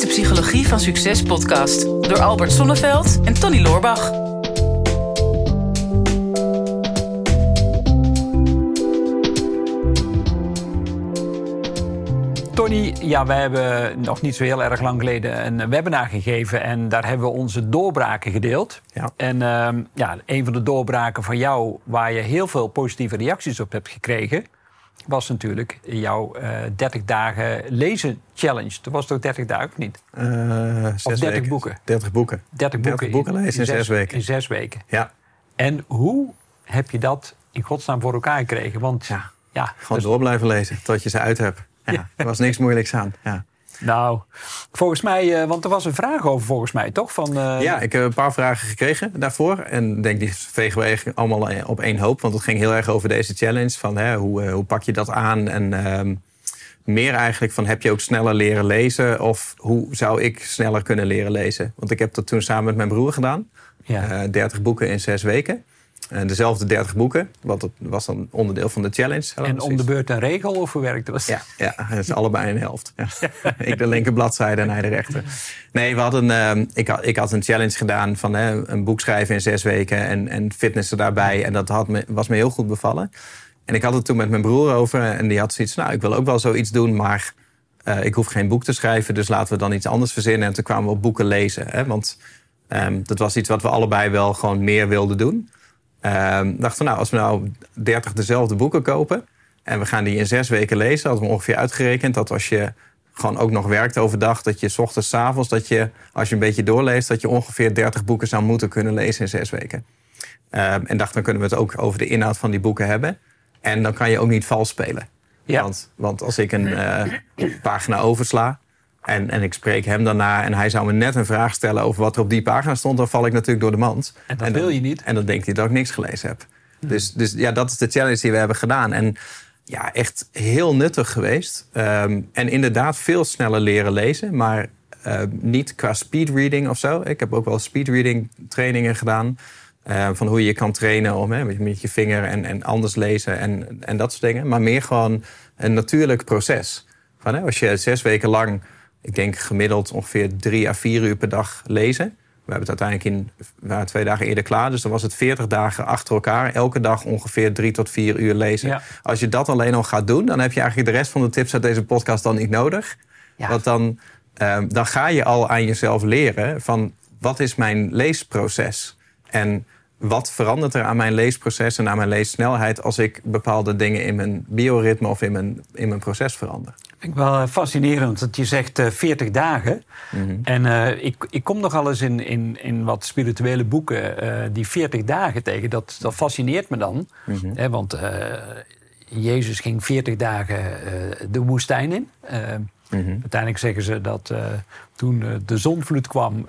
is de Psychologie van Succes podcast door Albert Sonneveld en Tony Loorbach. Tony, ja, we hebben nog niet zo heel erg lang geleden een webinar gegeven. En daar hebben we onze doorbraken gedeeld. Ja. En ehm, ja, een van de doorbraken van jou, waar je heel veel positieve reacties op hebt gekregen, was natuurlijk jouw eh 30 dagen lezen challenge. Dat was toch 30 dagen of niet? Eh, zes 30 weken. boeken. 30 boeken. 30 boeken, 30 boeken lezen in zes weken. In zes weken. Ja, En hoe heb je dat in godsnaam voor elkaar gekregen? Want Ja. ja, gewoon dus- door blijven lezen tot je ze uit hebt. Ja, Er was niks moeilijks aan. Ja, nou, volgens mij, eh, want er was een vraag over volgens mij, toch? Van, eh, ja ik heb een paar vragen gekregen daarvoor. En ik denk, die vegen we eigenlijk allemaal op één hoop. Want het ging heel erg over deze challenge. Van hè, hoe, eh, hoe pak je dat aan? En ehm, meer eigenlijk van, heb je ook sneller leren lezen? Of hoe zou ik sneller kunnen leren lezen? Want ik heb dat toen samen met mijn broer gedaan. Ja. Eh, 30 boeken in zes weken. Dezelfde 30 boeken. Want dat was dan onderdeel van de challenge. En om de beurt een regel of hoe werkte dat? Ja, ja, dat is allebei een helft. Ja. ik de linker bladzijde en hij de rechter. Nee, we hadden, ehm, ik, had, ik had een challenge gedaan van hè, een boek schrijven in zes weken en, en fitnessen daarbij. En dat had me, was me heel goed bevallen. En ik had het toen met mijn broer over en die had zoiets nou, ik wil ook wel zoiets doen, maar eh, ik hoef geen boek te schrijven, dus laten we dan iets anders verzinnen. En toen kwamen we op boeken lezen. Hè, want ehm, dat was iets wat we allebei wel gewoon meer wilden doen. Ehm dachten we, nou, als we nou 30 dezelfde boeken kopen en we gaan die in zes weken lezen, hadden we ongeveer uitgerekend dat als je gewoon ook nog werkt overdag, dat je 's ochtends, 's avonds, dat je als je een beetje doorleest, dat je ongeveer 30 boeken zou moeten kunnen lezen in zes weken. Ehm, en dacht, dan kunnen we het ook over de inhoud van die boeken hebben. En dan kan je ook niet vals spelen. Ja. Want, want als ik een eh, pagina oversla en, en ik spreek hem daarna en hij zou me net een vraag stellen over wat er op die pagina stond, dan val ik natuurlijk door de mand. En dat dan, wil je niet. En dan denkt hij dat ik niks gelezen heb. Dus, dus ja, dat is de challenge die we hebben gedaan. En ja, echt heel nuttig geweest. Ehm, en inderdaad veel sneller leren lezen, maar eh, niet qua speedreading of zo. Ik heb ook wel speedreading trainingen gedaan. eh, van hoe je je kan trainen om hè, met, met je vinger en, en anders lezen en, en dat soort dingen. Maar meer gewoon een natuurlijk proces. Van, hè, als je zes weken lang, ik denk gemiddeld ongeveer drie à vier uur per dag lezen. We hebben het uiteindelijk in we waren twee dagen eerder klaar. Dus dan was het 40 dagen achter elkaar. Elke dag ongeveer drie tot vier uur lezen. Ja. Als je dat alleen al gaat doen, dan heb je eigenlijk de rest van de tips uit deze podcast dan niet nodig. Ja. Want dan, ehm, dan ga je al aan jezelf leren van wat is mijn leesproces? En wat verandert er aan mijn leesproces en aan mijn leessnelheid als ik bepaalde dingen in mijn bioritme of in mijn, in mijn proces verander? Vind ik wel eh, fascinerend dat je zegt eh, 40 dagen. En eh, ik, ik kom nogal eens in, in, in wat spirituele boeken eh, die 40 dagen tegen. Dat, dat fascineert me dan. Hè, want eh, Jezus ging 40 dagen eh, de woestijn in. Eh, Uiteindelijk zeggen ze dat eh, toen eh, de zonvloed kwam...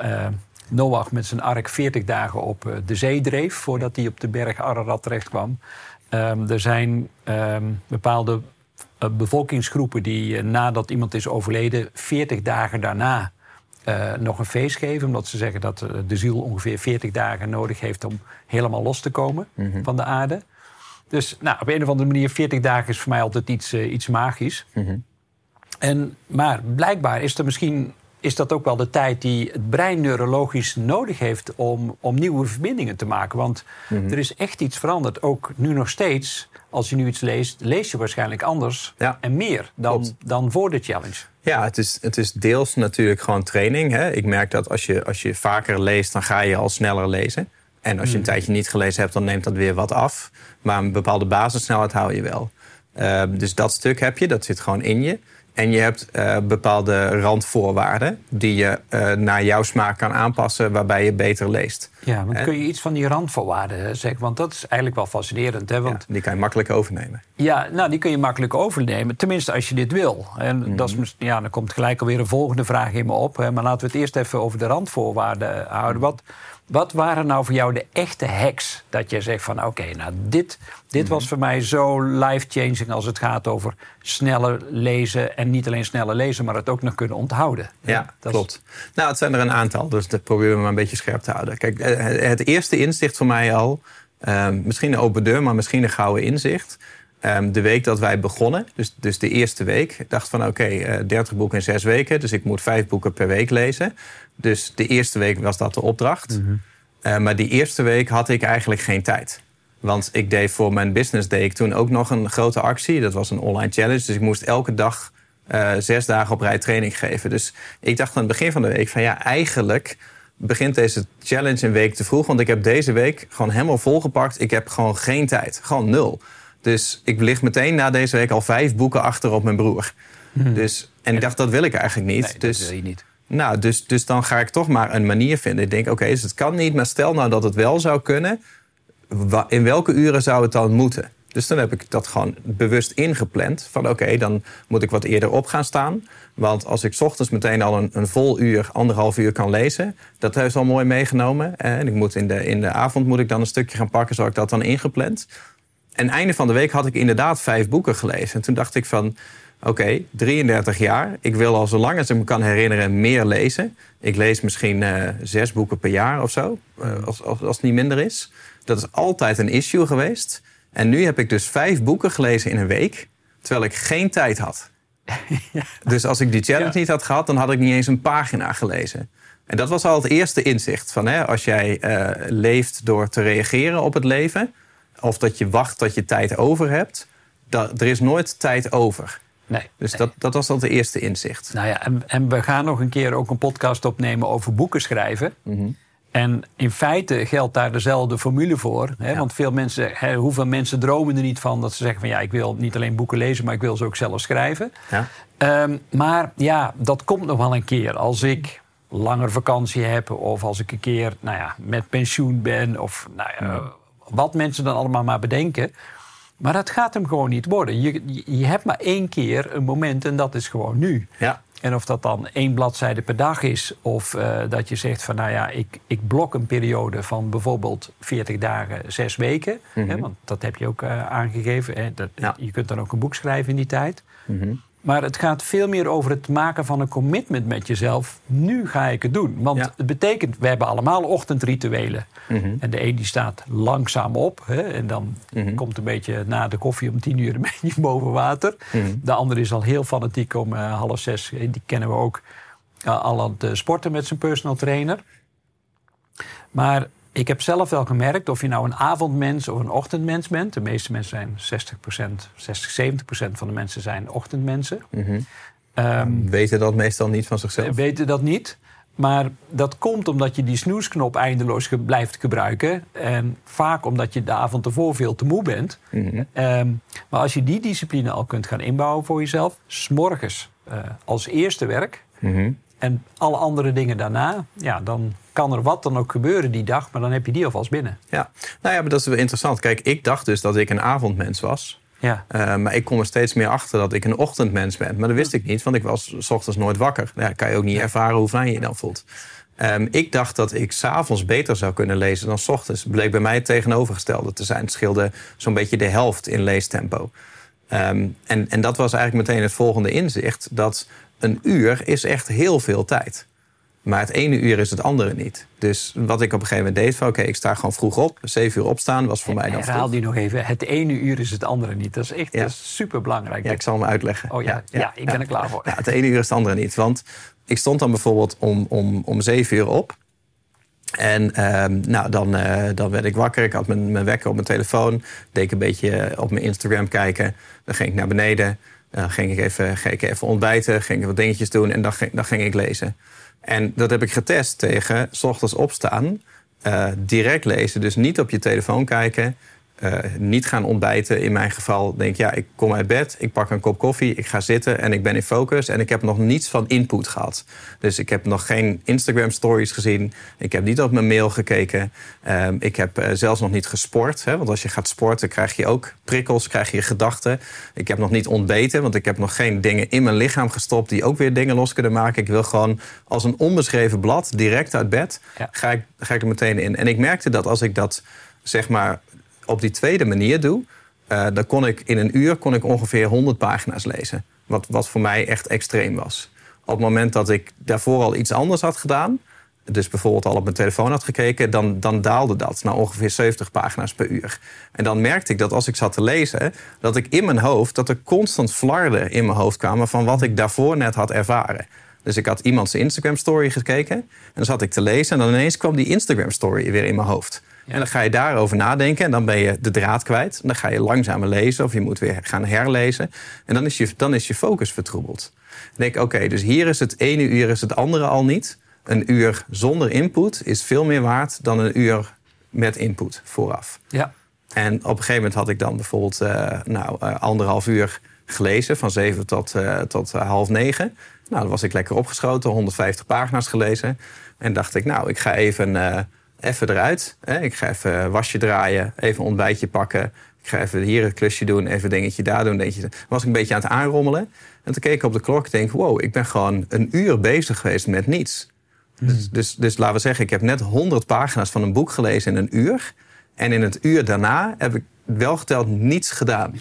Noach met zijn ark 40 dagen op eh, de zee dreef... voordat hij op de berg Ararat terecht kwam. Ehm, er zijn ehm, bepaalde eh, bevolkingsgroepen die eh, nadat iemand is overleden, 40 dagen daarna nog een feest geven. Omdat ze zeggen dat de ziel ongeveer 40 dagen nodig heeft om helemaal los te komen van de aarde. Dus nou, op een of andere manier, 40 dagen is voor mij altijd iets, iets magisch. En, maar blijkbaar is er misschien. Is dat ook wel de tijd die het brein neurologisch nodig heeft om, om nieuwe verbindingen te maken? Want er is echt iets veranderd. Ook nu nog steeds, als je nu iets leest, lees je waarschijnlijk anders Ja. en meer dan, Klopt. dan voor de challenge. Ja, het is, het is deels natuurlijk gewoon training. Hè? Ik merk dat als je, als je vaker leest, dan ga je al sneller lezen. En als je een tijdje niet gelezen hebt, dan neemt dat weer wat af. Maar een bepaalde basissnelheid hou je wel. Uh, dus dat stuk heb je, dat zit gewoon in je. En je hebt uh, bepaalde randvoorwaarden die je uh, naar jouw smaak kan aanpassen, waarbij je beter leest. Ja, want kun je iets van die randvoorwaarden zeggen? Want dat is eigenlijk wel fascinerend. Hè? Want Ja, die kan je makkelijk overnemen. Ja, nou, die kun je makkelijk overnemen. Tenminste, als je dit wil. En dat is, ja, dan komt gelijk alweer een volgende vraag in me op. Hè. Maar laten we het eerst even over de randvoorwaarden houden. Wat, wat waren nou voor jou de echte hacks? Dat je zegt van, oké, nou, dit, dit was voor mij zo life-changing... als het gaat over sneller lezen. En niet alleen sneller lezen, maar het ook nog kunnen onthouden. Ja, Dat is- klopt. Nou, het zijn er een aantal, dus dat proberen we maar een beetje scherp te houden. Kijk, eh, het eerste inzicht voor mij al, eh, misschien een open deur, maar misschien een gouden inzicht. Ehm, de week dat wij begonnen, dus, dus de eerste week, dacht van oké, okay, 30 boeken in zes weken. Dus ik moet vijf boeken per week lezen. Dus de eerste week was dat de opdracht. Mhm. maar die eerste week had ik eigenlijk geen tijd. Want ik deed voor mijn business deed ik toen ook nog een grote actie. Dat was een online challenge. Dus ik moest elke dag uh, zes dagen op rij training geven. Dus ik dacht aan het begin van de week van ja, eigenlijk begint deze challenge een week te vroeg. Want ik heb deze week gewoon helemaal volgepakt. Ik heb gewoon geen tijd. Gewoon nul. Dus ik lig meteen na deze week al vijf boeken achter op mijn broer. Hmm. Dus, en ik dacht, dat wil ik eigenlijk niet. Nee, dus, dat wil je niet. Nou, dus, dus dan ga ik toch maar een manier vinden. Ik denk, oké, dus het kan niet. Maar stel nou dat het wel zou kunnen. In welke uren zou het dan moeten? Dus dan heb ik dat gewoon bewust ingepland. Van oké, dan moet ik wat eerder op gaan staan. Want als ik ochtends meteen al een, een vol uur, anderhalf uur kan lezen... dat heeft al mooi meegenomen. En ik moet in, de, in de avond moet ik dan een stukje gaan pakken... zo ik dat dan ingepland. En einde van de week had ik inderdaad vijf boeken gelezen. En toen dacht ik van, oké, 33 jaar. Ik wil al zo lang als ik me kan herinneren meer lezen. Ik lees misschien uh, zes boeken per jaar of zo, uh, als, als, als het niet minder is. Dat is altijd een issue geweest. En nu heb ik dus vijf boeken gelezen in een week, terwijl ik geen tijd had. Dus als ik die challenge niet had gehad, dan had ik niet eens een pagina gelezen. En dat was al het eerste inzicht. Van, hè, als jij uh, leeft door te reageren op het leven, of dat je wacht dat je tijd over hebt, dat, er is nooit tijd over. Nee, dus Dat, dat was al het eerste inzicht. Nou ja, en, en, we gaan nog een keer ook een podcast opnemen over boeken schrijven. Mm en in feite geldt daar dezelfde formule voor. Hè? Want veel mensen, hè, hoeveel mensen dromen er niet van dat ze zeggen van ja, ik wil niet alleen boeken lezen, maar ik wil ze ook zelf schrijven. Ja. Um, maar ja, dat komt nog wel een keer. Als ik langer vakantie heb of als ik een keer nou ja, met pensioen ben of nou ja, wat mensen dan allemaal maar bedenken. Maar dat gaat hem gewoon niet worden. Je, je hebt maar één keer een moment en dat is gewoon nu. Ja. En of dat dan één bladzijde per dag is, of uh, dat je zegt van nou ja, ik, ik blok een periode van bijvoorbeeld 40 dagen, zes weken. Mm -hmm. hè, want dat heb je ook uh, aangegeven. Hè, dat, ja. Je kunt dan ook een boek schrijven in die tijd. Mm -hmm. Maar het gaat veel meer over het maken van een commitment met jezelf. Nu ga ik het doen. Want ja. het betekent, we hebben allemaal ochtendrituelen. Mm -hmm. En de een die staat langzaam op. Hè, en dan mm -hmm. komt een beetje na de koffie om tien uur een beetje boven water. Mm -hmm. De andere is al heel fanatiek om uh, half zes. Die kennen we ook uh, al aan het sporten met zijn personal trainer. Maar ik heb zelf wel gemerkt, of je nou een avondmens of een ochtendmens bent. De meeste mensen zijn 60%, 60, 70% van de mensen zijn ochtendmensen. Mm -hmm. um, weten dat meestal niet van zichzelf? Weten dat niet. Maar dat komt omdat je die snoesknop eindeloos ge blijft gebruiken. En vaak omdat je de avond ervoor veel te moe bent. Mm -hmm. um, maar als je die discipline al kunt gaan inbouwen voor jezelf, s'morgens uh, als eerste werk. Mm -hmm. En alle andere dingen daarna, ja, dan kan er wat dan ook gebeuren die dag, maar dan heb je die alvast binnen. Ja, nou ja, maar dat is wel interessant. Kijk, ik dacht dus dat ik een avondmens was. Ja. Uh, maar ik kom er steeds meer achter dat ik een ochtendmens ben. Maar dat wist ik niet, want ik was s ochtends nooit wakker. Ja, kan je ook niet ervaren hoe fijn je je dan voelt. Um, ik dacht dat ik s'avonds beter zou kunnen lezen dan s ochtends. Bleek bij mij het tegenovergestelde te zijn. Het scheelde zo'n beetje de helft in leestempo. Um, en, en dat was eigenlijk meteen het volgende inzicht. Dat een uur is echt heel veel tijd. Maar het ene uur is het andere niet. Dus wat ik op een gegeven moment deed, van oké, okay, ik sta gewoon vroeg op. Zeven uur opstaan was voor mij dan Herhaal die nog even. Het ene uur is het andere niet. Dat is echt ja. super belangrijk. Ja, ik zal hem uitleggen. Oh ja, ja, ja ik ben er klaar voor. het ene uur is het andere niet. Want ik stond dan bijvoorbeeld om, om, om zeven uur op. En uh, nou, dan, uh, dan werd ik wakker. Ik had mijn, mijn wekker op mijn telefoon. Deed ik een beetje op mijn Instagram kijken. Dan ging ik naar beneden. Dan ging ik even, ging ik even ontbijten. Ging ik wat dingetjes doen. En dan ging, dan ging ik lezen. En dat heb ik getest tegen s ochtends opstaan, uh, direct lezen. Dus niet op je telefoon kijken, uh, niet gaan ontbijten. In mijn geval denk ja, ik kom uit bed, ik pak een kop koffie, ik ga zitten en ik ben in focus. En ik heb nog niets van input gehad. Dus ik heb nog geen Instagram stories gezien. Ik heb niet op mijn mail gekeken. Uh, ik heb uh, zelfs nog niet gesport. Hè, want als je gaat sporten krijg je ook prikkels, krijg je gedachten. Ik heb nog niet ontbeten, want ik heb nog geen dingen in mijn lichaam gestopt... die ook weer dingen los kunnen maken. Ik wil gewoon als een onbeschreven blad, direct uit bed, ja. ga, ik, ga ik er meteen in. En ik merkte dat als ik dat zeg maar op die tweede manier doe, uh, dan kon ik in een uur kon ik ongeveer 100 pagina's lezen. Wat, wat voor mij echt extreem was. Op het moment dat ik daarvoor al iets anders had gedaan, dus bijvoorbeeld al op mijn telefoon had gekeken, dan, dan daalde dat naar ongeveer 70 pagina's per uur. En dan merkte ik dat als ik zat te lezen, dat ik in mijn hoofd, dat er constant flarden in mijn hoofd kwamen van wat ik daarvoor net had ervaren. Dus ik had iemands Instagram story gekeken en dan zat ik te lezen en dan ineens kwam die Instagram story weer in mijn hoofd. En dan ga je daarover nadenken en dan ben je de draad kwijt. En dan ga je langzamer lezen of je moet weer gaan herlezen. En dan is je, dan is je focus vertroebeld. Dan denk ik, oké, dus hier is het ene uur is het andere al niet. Een uur zonder input is veel meer waard dan een uur met input vooraf. Ja. En op een gegeven moment had ik dan bijvoorbeeld uh, nou, uh, anderhalf uur gelezen, van zeven tot, uh, tot half negen. Nou, dan was ik lekker opgeschoten, 150 pagina's gelezen. En dacht ik, nou, ik ga even even eruit. Hè? Ik ga even wasje draaien, even een ontbijtje pakken. Ik ga even hier het klusje doen, even dingetje daar doen. Dingetje. Dan was ik een beetje aan het aanrommelen. En toen keek ik op de klok en denk, wow, ik ben gewoon een uur bezig geweest met niets. Hmm. Dus, dus, dus laten we zeggen, ik heb net 100 pagina's van een boek gelezen in een uur. En in het uur daarna heb ik wel geteld niets gedaan.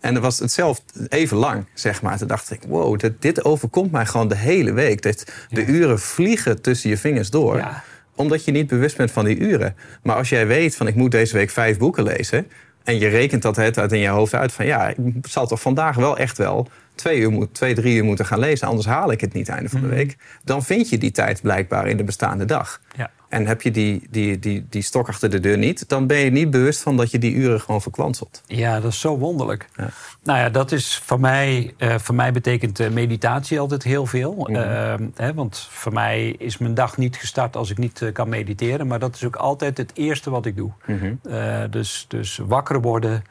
En dat was hetzelfde, even lang, zeg maar. Toen dacht ik, wow, dit, dit overkomt mij gewoon de hele week. Dat de uren vliegen tussen je vingers door. Ja omdat je niet bewust bent van die uren. Maar als jij weet van ik moet deze week vijf boeken lezen. En je rekent dat het uit in je hoofd uit van ja, ik zal toch vandaag wel echt wel twee, uur, twee drie uur moeten gaan lezen. Anders haal ik het niet einde van de mhm. week. Dan vind je die tijd blijkbaar in de bestaande dag. Ja. En heb je die, die, die, die stok achter de deur niet, dan ben je niet bewust van dat je die uren gewoon verkwanselt. Ja, dat is zo wonderlijk. Ja. Nou ja, dat is voor mij, uh, voor mij betekent uh, meditatie altijd heel veel. -hmm. uh, hè, want voor mij is mijn dag niet gestart als ik niet eh, kan mediteren. Maar dat is ook altijd het eerste wat ik doe. Mm -hmm. dus, dus wakker worden,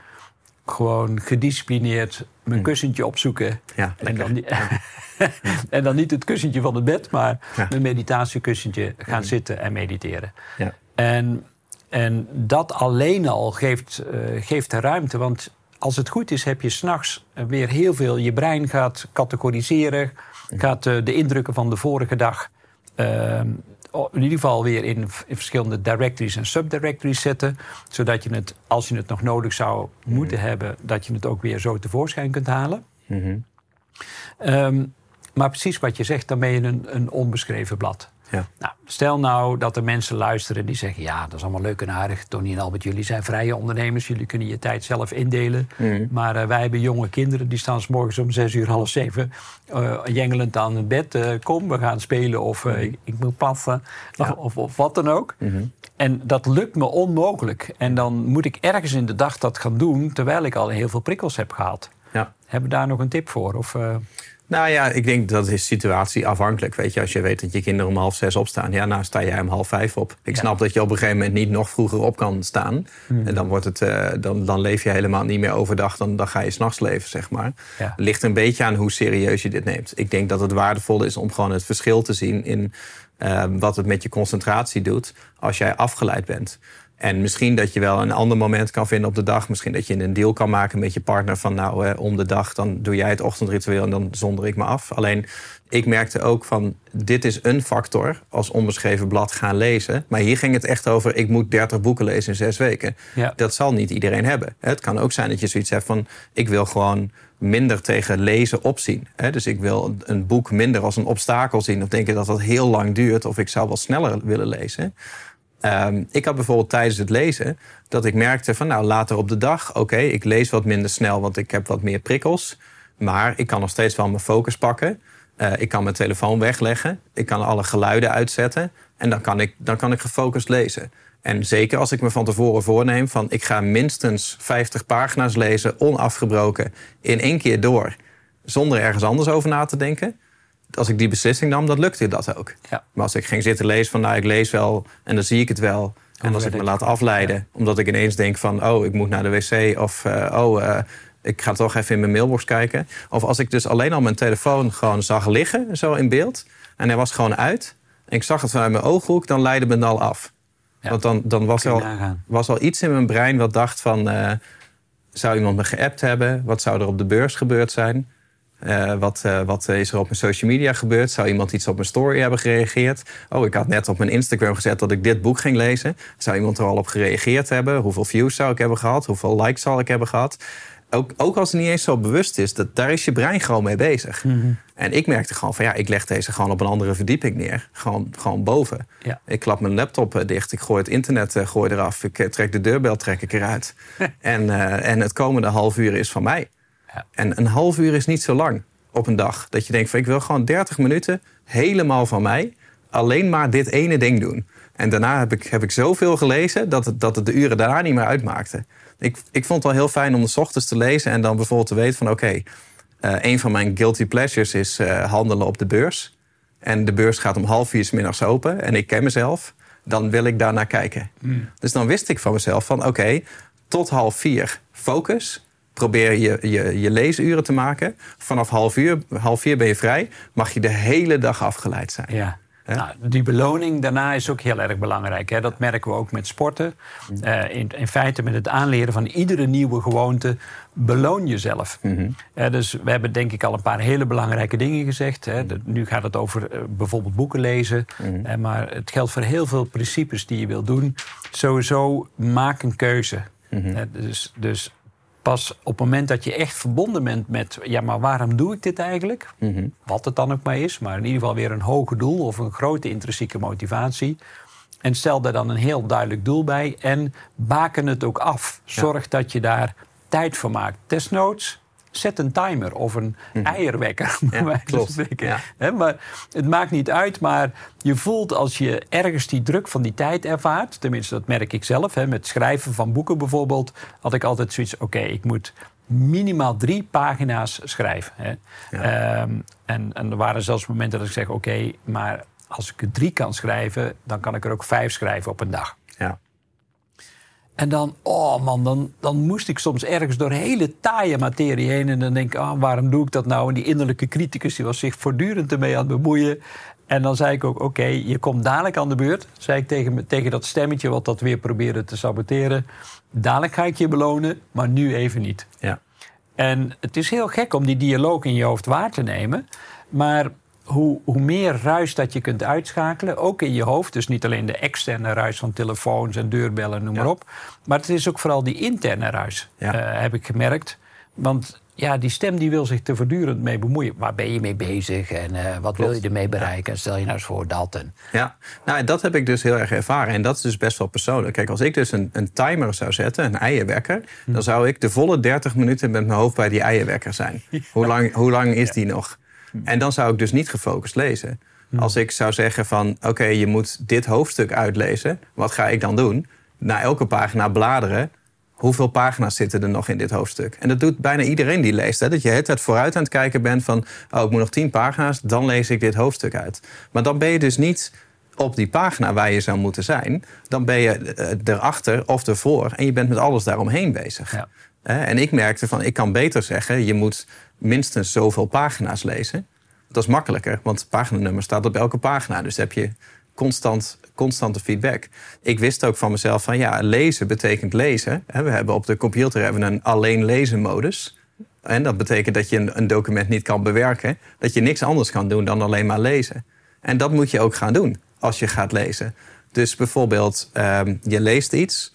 gewoon gedisciplineerd mijn mm. kussentje opzoeken. Ja, en, dan, en dan niet het kussentje van het bed, maar mijn meditatiekussentje gaan zitten en mediteren. Ja. En, en dat alleen al geeft, uh, geeft de ruimte. Want als het goed is, heb je s'nachts weer heel veel. Je brein gaat categoriseren, gaat uh, de indrukken van de vorige dag. Uh, in ieder geval weer in, in, verschillende directories en subdirectories zetten. Zodat je het, als je het nog nodig zou moeten mm. hebben, dat je het ook weer zo tevoorschijn kunt halen. Mm -hmm. um, maar precies wat je zegt, dan ben je een, een onbeschreven blad. Ja. Nou, stel nou dat er mensen luisteren die zeggen: Ja, dat is allemaal leuk en aardig. Tony en Albert, jullie zijn vrije ondernemers. Jullie kunnen je tijd zelf indelen. Mm. Maar uh, wij hebben jonge kinderen die staan s morgens om zes uur, half zeven. Uh, jengelend aan het bed. Uh, kom, we gaan spelen. Of mm. ik, ik, moet passen. Ja. Of, of, of, wat dan ook. Mm -hmm. En dat lukt me onmogelijk. En dan moet ik ergens in de dag dat gaan doen. terwijl ik al heel veel prikkels heb gehad. Ja. Hebben we daar nog een tip voor? Of. Nou ja, ik denk dat is situatieafhankelijk. Weet je, als je weet dat je kinderen om half zes opstaan, ja, nou sta jij om half vijf op. Ik ja. snap dat je op een gegeven moment niet nog vroeger op kan staan. Hmm. En dan, wordt het, uh, dan, dan leef je helemaal niet meer overdag, dan, dan ga je s'nachts leven, zeg maar. Ja. Ligt een beetje aan hoe serieus je dit neemt. Ik denk dat het waardevol is om gewoon het verschil te zien in uh, wat het met je concentratie doet als jij afgeleid bent. En misschien dat je wel een ander moment kan vinden op de dag. Misschien dat je een deal kan maken met je partner van nou, eh, om de dag dan doe jij het ochtendritueel en dan zonder ik me af. Alleen ik merkte ook van dit is een factor als onbeschreven blad gaan lezen. Maar hier ging het echt over ik moet 30 boeken lezen in zes weken. Ja. Dat zal niet iedereen hebben. Het kan ook zijn dat je zoiets hebt van ik wil gewoon minder tegen lezen opzien. Dus ik wil een boek minder als een obstakel zien of denken dat dat heel lang duurt of ik zou wel sneller willen lezen. Um, ik had bijvoorbeeld tijdens het lezen dat ik merkte van nou later op de dag, oké, ik lees wat minder snel, want ik heb wat meer prikkels. Maar ik kan nog steeds wel mijn focus pakken. Uh, ik kan mijn telefoon wegleggen. Ik kan alle geluiden uitzetten. En dan kan, ik, dan kan ik gefocust lezen. En zeker als ik me van tevoren voorneem van ik ga minstens 50 pagina's lezen, onafgebroken, in één keer door. Zonder ergens anders over na te denken als ik die beslissing nam, dan lukte dat ook. Ja. Maar als ik ging zitten lezen van, nou, ik lees wel en dan zie ik het wel. En als ik me laat afleiden, ja. omdat ik ineens denk van, oh, ik moet naar de wc of uh, oh, uh, ik ga toch even in mijn mailbox kijken. Of als ik dus alleen al mijn telefoon gewoon zag liggen, zo in beeld, en hij was gewoon uit, en ik zag het vanuit mijn ooghoek, dan leidde me al af. Ja. Want dan, dan was, al, was al iets in mijn brein wat dacht van, uh, zou iemand me geappt hebben? Wat zou er op de beurs gebeurd zijn? Uh, wat, uh, wat, is er op mijn social media gebeurd? Zou iemand iets op mijn story hebben gereageerd? Oh, ik had net op mijn Instagram gezet dat ik dit boek ging lezen. Zou iemand er al op gereageerd hebben? Hoeveel views zou ik hebben gehad? Hoeveel likes zal ik hebben gehad? ook, ook als het niet eens zo bewust is, dat, daar is je brein gewoon mee bezig. Mhm. En ik merkte gewoon van ja, ik leg deze gewoon op een andere verdieping neer. Gewoon, gewoon boven. Ja. Ik klap mijn laptop eh, dicht, ik gooi het internet gooi eraf. Ik trek de deurbel trek ik eruit. en, uh, en het komende half uur is van mij. En een half uur is niet zo lang op een dag. Dat je denkt van ik wil gewoon 30 minuten helemaal van mij. Alleen maar dit ene ding doen. En daarna heb ik, heb ik zoveel gelezen dat het, dat het de uren daarna niet meer uitmaakte. Ik, ik vond het wel heel fijn om de ochtends te lezen en dan bijvoorbeeld te weten van oké, okay, uh, een van mijn guilty pleasures is uh, handelen op de beurs. En de beurs gaat om half vier 's middags open en ik ken mezelf. Dan wil ik daar naar kijken. Mm. Dus dan wist ik van mezelf van oké, okay, tot half vier focus. Probeer je, je, je leesuren te maken. Vanaf half, uur, half vier ben je vrij. Mag je de hele dag afgeleid zijn. Ja. Nou, die beloning daarna is ook heel erg belangrijk. Hè? Dat merken we ook met sporten. Uh, in, in, feite met het aanleren van iedere nieuwe gewoonte beloon jezelf. Mm -hmm. uh, dus we hebben denk ik al een paar hele belangrijke dingen gezegd. Hè? De, nu gaat het over uh, bijvoorbeeld boeken lezen. Mm -hmm. maar het geldt voor heel veel principes die je wilt doen. Sowieso maak een keuze. Mm -hmm. dus, dus pas op het moment dat je echt verbonden bent met... ja, maar waarom doe ik dit eigenlijk? Mhm. Wat het dan ook maar is. Maar in ieder geval weer een hoger doel of een grote intrinsieke motivatie. En stel daar dan een heel duidelijk doel bij. En baken het ook af. Zorg ja. dat je daar tijd voor maakt. Desnoods, zet een timer of een Mhm. eierwekker. Ja, klopt. Ja. He, maar het maakt niet uit, maar je voelt als je ergens die druk van die tijd ervaart... tenminste, dat merk ik zelf, he, met schrijven van boeken bijvoorbeeld... had ik altijd zoiets, oké, okay, ik moet minimaal drie pagina's schrijven. Ja. Um, en, en er waren zelfs momenten dat ik zeg, oké, okay, maar als ik er drie kan schrijven... dan kan ik er ook vijf schrijven op een dag. Ja. En dan, oh man, dan, dan moest ik soms ergens door hele taaie materie heen. En dan denk ik, oh, waarom doe ik dat nou? En die innerlijke criticus die was zich voortdurend ermee aan het bemoeien. En dan zei ik ook, oké, okay, je komt dadelijk aan de beurt. Zei ik tegen, tegen dat stemmetje wat dat weer probeerde te saboteren. Dadelijk ga ik je belonen, maar nu even niet. Ja. En het is heel gek om die dialoog in je hoofd waar te nemen. Maar hoe, hoe meer ruis dat je kunt uitschakelen, ook in je hoofd. Dus niet alleen de externe ruis van telefoons en deurbellen, noem Ja. maar op. Maar het is ook vooral die interne ruis, Ja. eh, heb ik gemerkt. Want ja, die stem die wil zich te voortdurend mee bemoeien. Waar ben je mee bezig en eh, wat wil je ermee bereiken? En stel je nou eens voor dat. En, Ja, nou, dat heb ik dus heel erg ervaren. En dat is dus best wel persoonlijk. Kijk, als ik dus een, een timer zou zetten, een eierwekker... dan zou ik de volle 30 minuten met mijn hoofd bij die eierwekker zijn. Hoe, lang, hoe lang is die nog? En dan zou ik dus niet gefocust lezen. Als ik zou zeggen van, oké, je moet dit hoofdstuk uitlezen... wat ga ik dan doen? Na elke pagina bladeren... Hoeveel pagina's zitten er nog in dit hoofdstuk? En dat doet bijna iedereen die leest. Hè? Dat je het vooruit aan het kijken bent van... oh, ik moet nog tien pagina's, dan lees ik dit hoofdstuk uit. Maar dan ben je dus niet op die pagina waar je zou moeten zijn. Dan ben je eh, erachter of ervoor en je bent met alles daaromheen bezig. Ja. En ik merkte van, ik kan beter zeggen... je moet minstens zoveel pagina's lezen. Dat is makkelijker, want het paginanummer staat op elke pagina. Dus heb je constant, constante feedback. Ik wist ook van mezelf van ja, lezen betekent lezen. We hebben op de computer hebben een alleen lezen modus. En dat betekent dat je een, een document niet kan bewerken. Dat je niks anders kan doen dan alleen maar lezen. En dat moet je ook gaan doen als je gaat lezen. Dus bijvoorbeeld, ehm, je leest iets.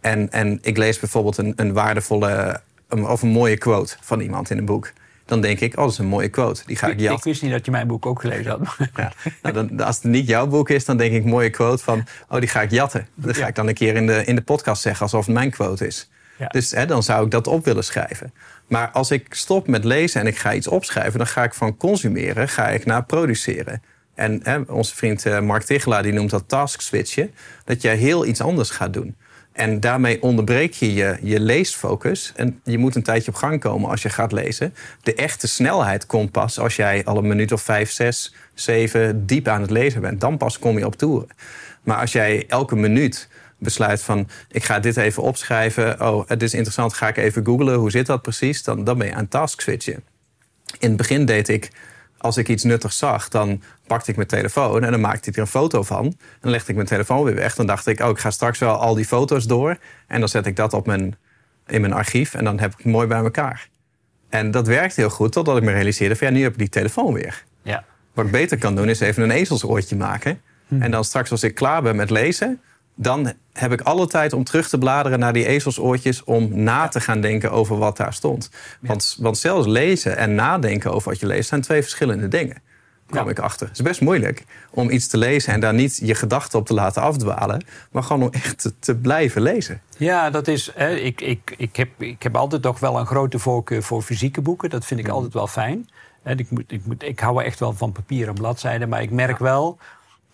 En, en ik lees bijvoorbeeld een, een waardevolle een- of een mooie quote van iemand in een boek. Dan denk ik, oh, dat is een mooie quote. Die ga ik ik, jatten. ik wist niet dat je mijn boek ook gelezen had. Ja. Nou, dan, als het niet jouw boek is, dan denk ik mooie quote van... oh, die ga ik jatten. Dat ga ik dan een keer in de, in de podcast zeggen alsof het mijn quote is. Ja. Dus hè, dan zou ik dat op willen schrijven. Maar als ik stop met lezen en ik ga iets opschrijven... dan ga ik van consumeren ga ik naar produceren. En hè, onze vriend eh, Mark Tichelaar die noemt dat task switchen. Dat je heel iets anders gaat doen. En daarmee onderbreek je je, je leesfocus. En je moet een tijdje op gang komen als je gaat lezen. De echte snelheid komt pas als jij al een minuut of vijf, zes, zeven diep aan het lezen bent. Dan pas kom je op toeren. Maar als jij elke minuut besluit van... ik ga dit even opschrijven. Oh, het is interessant, ga ik even googlen. Hoe zit dat precies? Dan, dan ben je aan task switchen. In het begin deed ik, als ik iets nuttigs zag, dan pakte ik mijn telefoon en dan maakte ik er een foto van. Dan legde ik mijn telefoon weer weg. Dan dacht ik, oh, ik ga straks wel al die foto's door. En dan zet ik dat op mijn, in mijn archief en dan heb ik het mooi bij elkaar. En dat werkte heel goed, totdat ik me realiseerde van ja, nu heb ik die telefoon weer. Ja. Wat ik beter kan doen, is even een ezelsoortje maken. En dan straks als ik klaar ben met lezen, dan heb ik alle tijd om terug te bladeren naar die ezelsoortjes om na te gaan denken over wat daar stond. Want, want zelfs lezen en nadenken over wat je leest zijn twee verschillende dingen. Kwam ik achter. Het is best moeilijk om iets te lezen en daar niet je gedachten op te laten afdwalen, maar gewoon om echt te, blijven lezen. Ja, dat is. Hè, ik, ik, ik, heb, ik heb altijd toch wel een grote voorkeur voor fysieke boeken. Dat vind ik mm. altijd wel fijn. Ik, moet, ik, moet, ik hou echt wel van papier en bladzijden, maar ik merk wel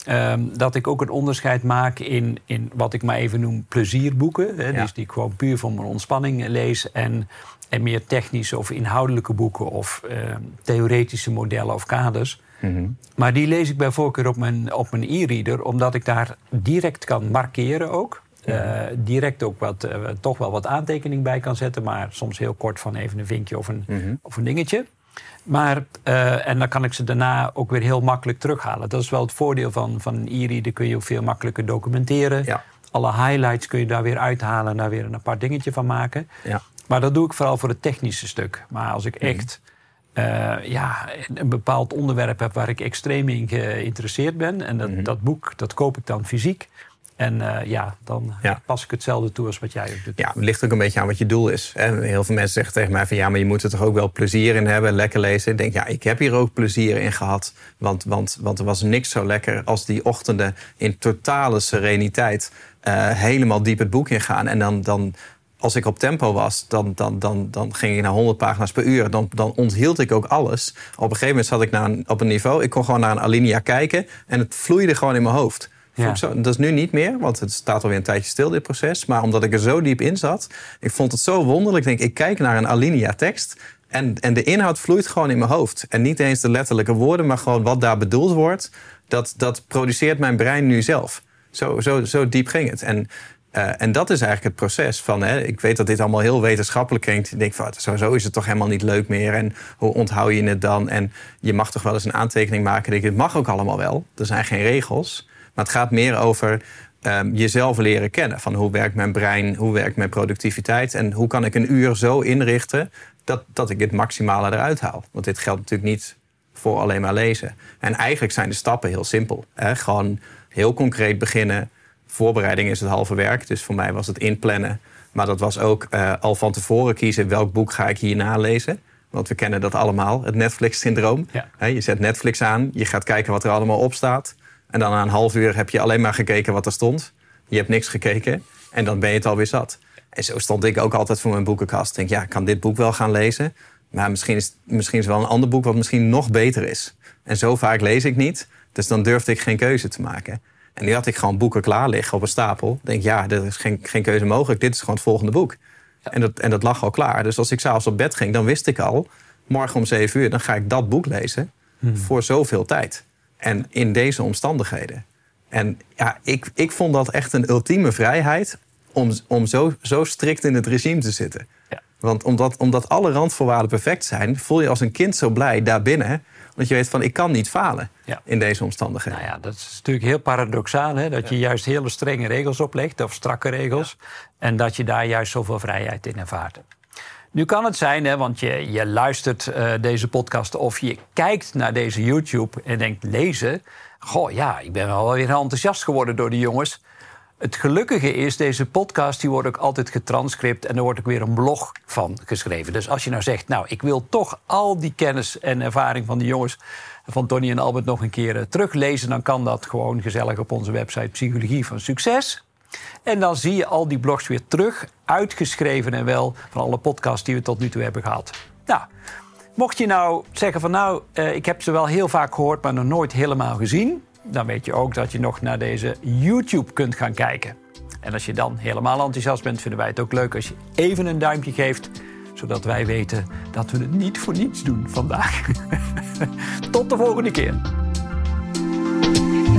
Ehm, dat ik ook een onderscheid maak in, in wat ik maar even noem plezierboeken. Hè, Dus die ik gewoon puur voor mijn ontspanning lees. En, en meer technische of inhoudelijke boeken of ehm, theoretische modellen of kaders. Mhm. Maar die lees ik bij voorkeur op mijn, op mijn e-reader, omdat ik daar direct kan markeren ook. Uh, direct ook wat, uh, toch wel wat aantekening bij kan zetten, maar soms heel kort van even een vinkje of een, mhm. of een dingetje. Maar, uh, en dan kan ik ze daarna ook weer heel makkelijk terughalen. Dat is wel het voordeel van, van een e-reader. Kun je ook veel makkelijker documenteren. Ja. Alle highlights kun je daar weer uithalen en daar weer een apart dingetje van maken. Ja. Maar dat doe ik vooral voor het technische stuk. Maar als ik mhm. echt uh, ja, een bepaald onderwerp heb waar ik extreem in geïnteresseerd ben... en dat, mm dat boek dat koop ik dan fysiek... En uh, ja, dan pas ik hetzelfde toe als wat jij ook doet. Ja, het ligt ook een beetje aan wat je doel is. Heel veel mensen zeggen tegen mij van ja, maar je moet er toch ook wel plezier in hebben, lekker lezen. Ik denk ja, ik heb hier ook plezier in gehad. Want, want, want er was niks zo lekker als die ochtenden in totale sereniteit uh, helemaal diep het boek ingaan. En dan, dan als ik op tempo was, dan, dan, dan, dan ging ik naar 100 pagina's per uur. Dan, dan onthield ik ook alles. Op een gegeven moment zat ik naar een, op een niveau. Ik kon gewoon naar een alinea kijken en het vloeide gewoon in mijn hoofd. Ja. dat is nu niet meer, want het staat alweer een tijdje stil, dit proces. Maar omdat ik er zo diep in zat, ik vond het zo wonderlijk. Ik denk, ik kijk naar een alinea tekst en, en de inhoud vloeit gewoon in mijn hoofd. En niet eens de letterlijke woorden, maar gewoon wat daar bedoeld wordt. Dat, dat produceert mijn brein nu zelf. Zo, zo, zo diep ging het. En, uh, en dat is eigenlijk het proces van. Hè, ik weet dat dit allemaal heel wetenschappelijk klinkt. Ik denk sowieso is het toch helemaal niet leuk meer. En hoe onthoud je het dan? En je mag toch wel eens een aantekening maken. Ik, het mag ook allemaal wel. Er zijn geen regels. Maar het gaat meer over um, jezelf leren kennen. Van hoe werkt mijn brein, hoe werkt mijn productiviteit... en hoe kan ik een uur zo inrichten dat, dat ik het maximale eruit haal. Want dit geldt natuurlijk niet voor alleen maar lezen. En eigenlijk zijn de stappen heel simpel. Hè? Gewoon heel concreet beginnen. Voorbereiding is het halve werk, dus voor mij was het inplannen. Maar dat was ook uh, al van tevoren kiezen welk boek ga ik hierna lezen. Want we kennen dat allemaal, het Netflix-syndroom. Ja. Je zet Netflix aan, je gaat kijken wat er allemaal op staat. En dan na een half uur heb je alleen maar gekeken wat er stond. Je hebt niks gekeken en dan ben je het alweer zat. En zo stond ik ook altijd voor mijn boekenkast. Ik denk, ja, ik kan dit boek wel gaan lezen. Maar misschien is, misschien is wel een ander boek wat misschien nog beter is. En zo vaak lees ik niet. Dus dan durfde ik geen keuze te maken. En nu had ik gewoon boeken klaar liggen op een stapel. Ik denk, ja, er is geen, geen keuze mogelijk. Dit is gewoon het volgende boek. En, dat, en dat lag al klaar. Dus als ik s'avonds op bed ging, dan wist ik al... morgen om zeven uur, dan ga ik dat boek lezen. Hmm. Voor zoveel tijd. En in deze omstandigheden. En ja, ik, ik vond dat echt een ultieme vrijheid om, om zo, zo strikt in het regime te zitten. Ja. Want omdat, omdat alle randvoorwaarden perfect zijn, voel je als een kind zo blij daarbinnen. Dat je weet van ik kan niet falen in deze omstandigheden. Nou ja, dat is natuurlijk heel paradoxaal. Hè? Dat je juist hele strenge regels oplegt, of strakke regels. En dat je daar juist zoveel vrijheid in ervaart. Nu kan het zijn, hè, want je, je luistert uh, deze podcast of je kijkt naar deze YouTube en denkt lezen. Goh, ja, ik ben wel weer enthousiast geworden door die jongens. Het gelukkige is, deze podcast die wordt ook altijd getranscript en er wordt ook weer een blog van geschreven. Dus als je nou zegt, nou, ik wil toch al die kennis en ervaring van die jongens van Tony en Albert nog een keer uh, teruglezen, dan kan dat gewoon gezellig op onze website Psychologie van Succes. En dan zie je al die blogs weer terug, uitgeschreven en wel van alle podcasts die we tot nu toe hebben gehad. Nou, mocht je nou zeggen van nou, eh, ik heb ze wel heel vaak gehoord, maar nog nooit helemaal gezien, dan weet je ook dat je nog naar deze YouTube kunt gaan kijken. En als je dan helemaal enthousiast bent, vinden wij het ook leuk als je even een duimpje geeft, zodat wij weten dat we het niet voor niets doen vandaag. Tot de volgende keer.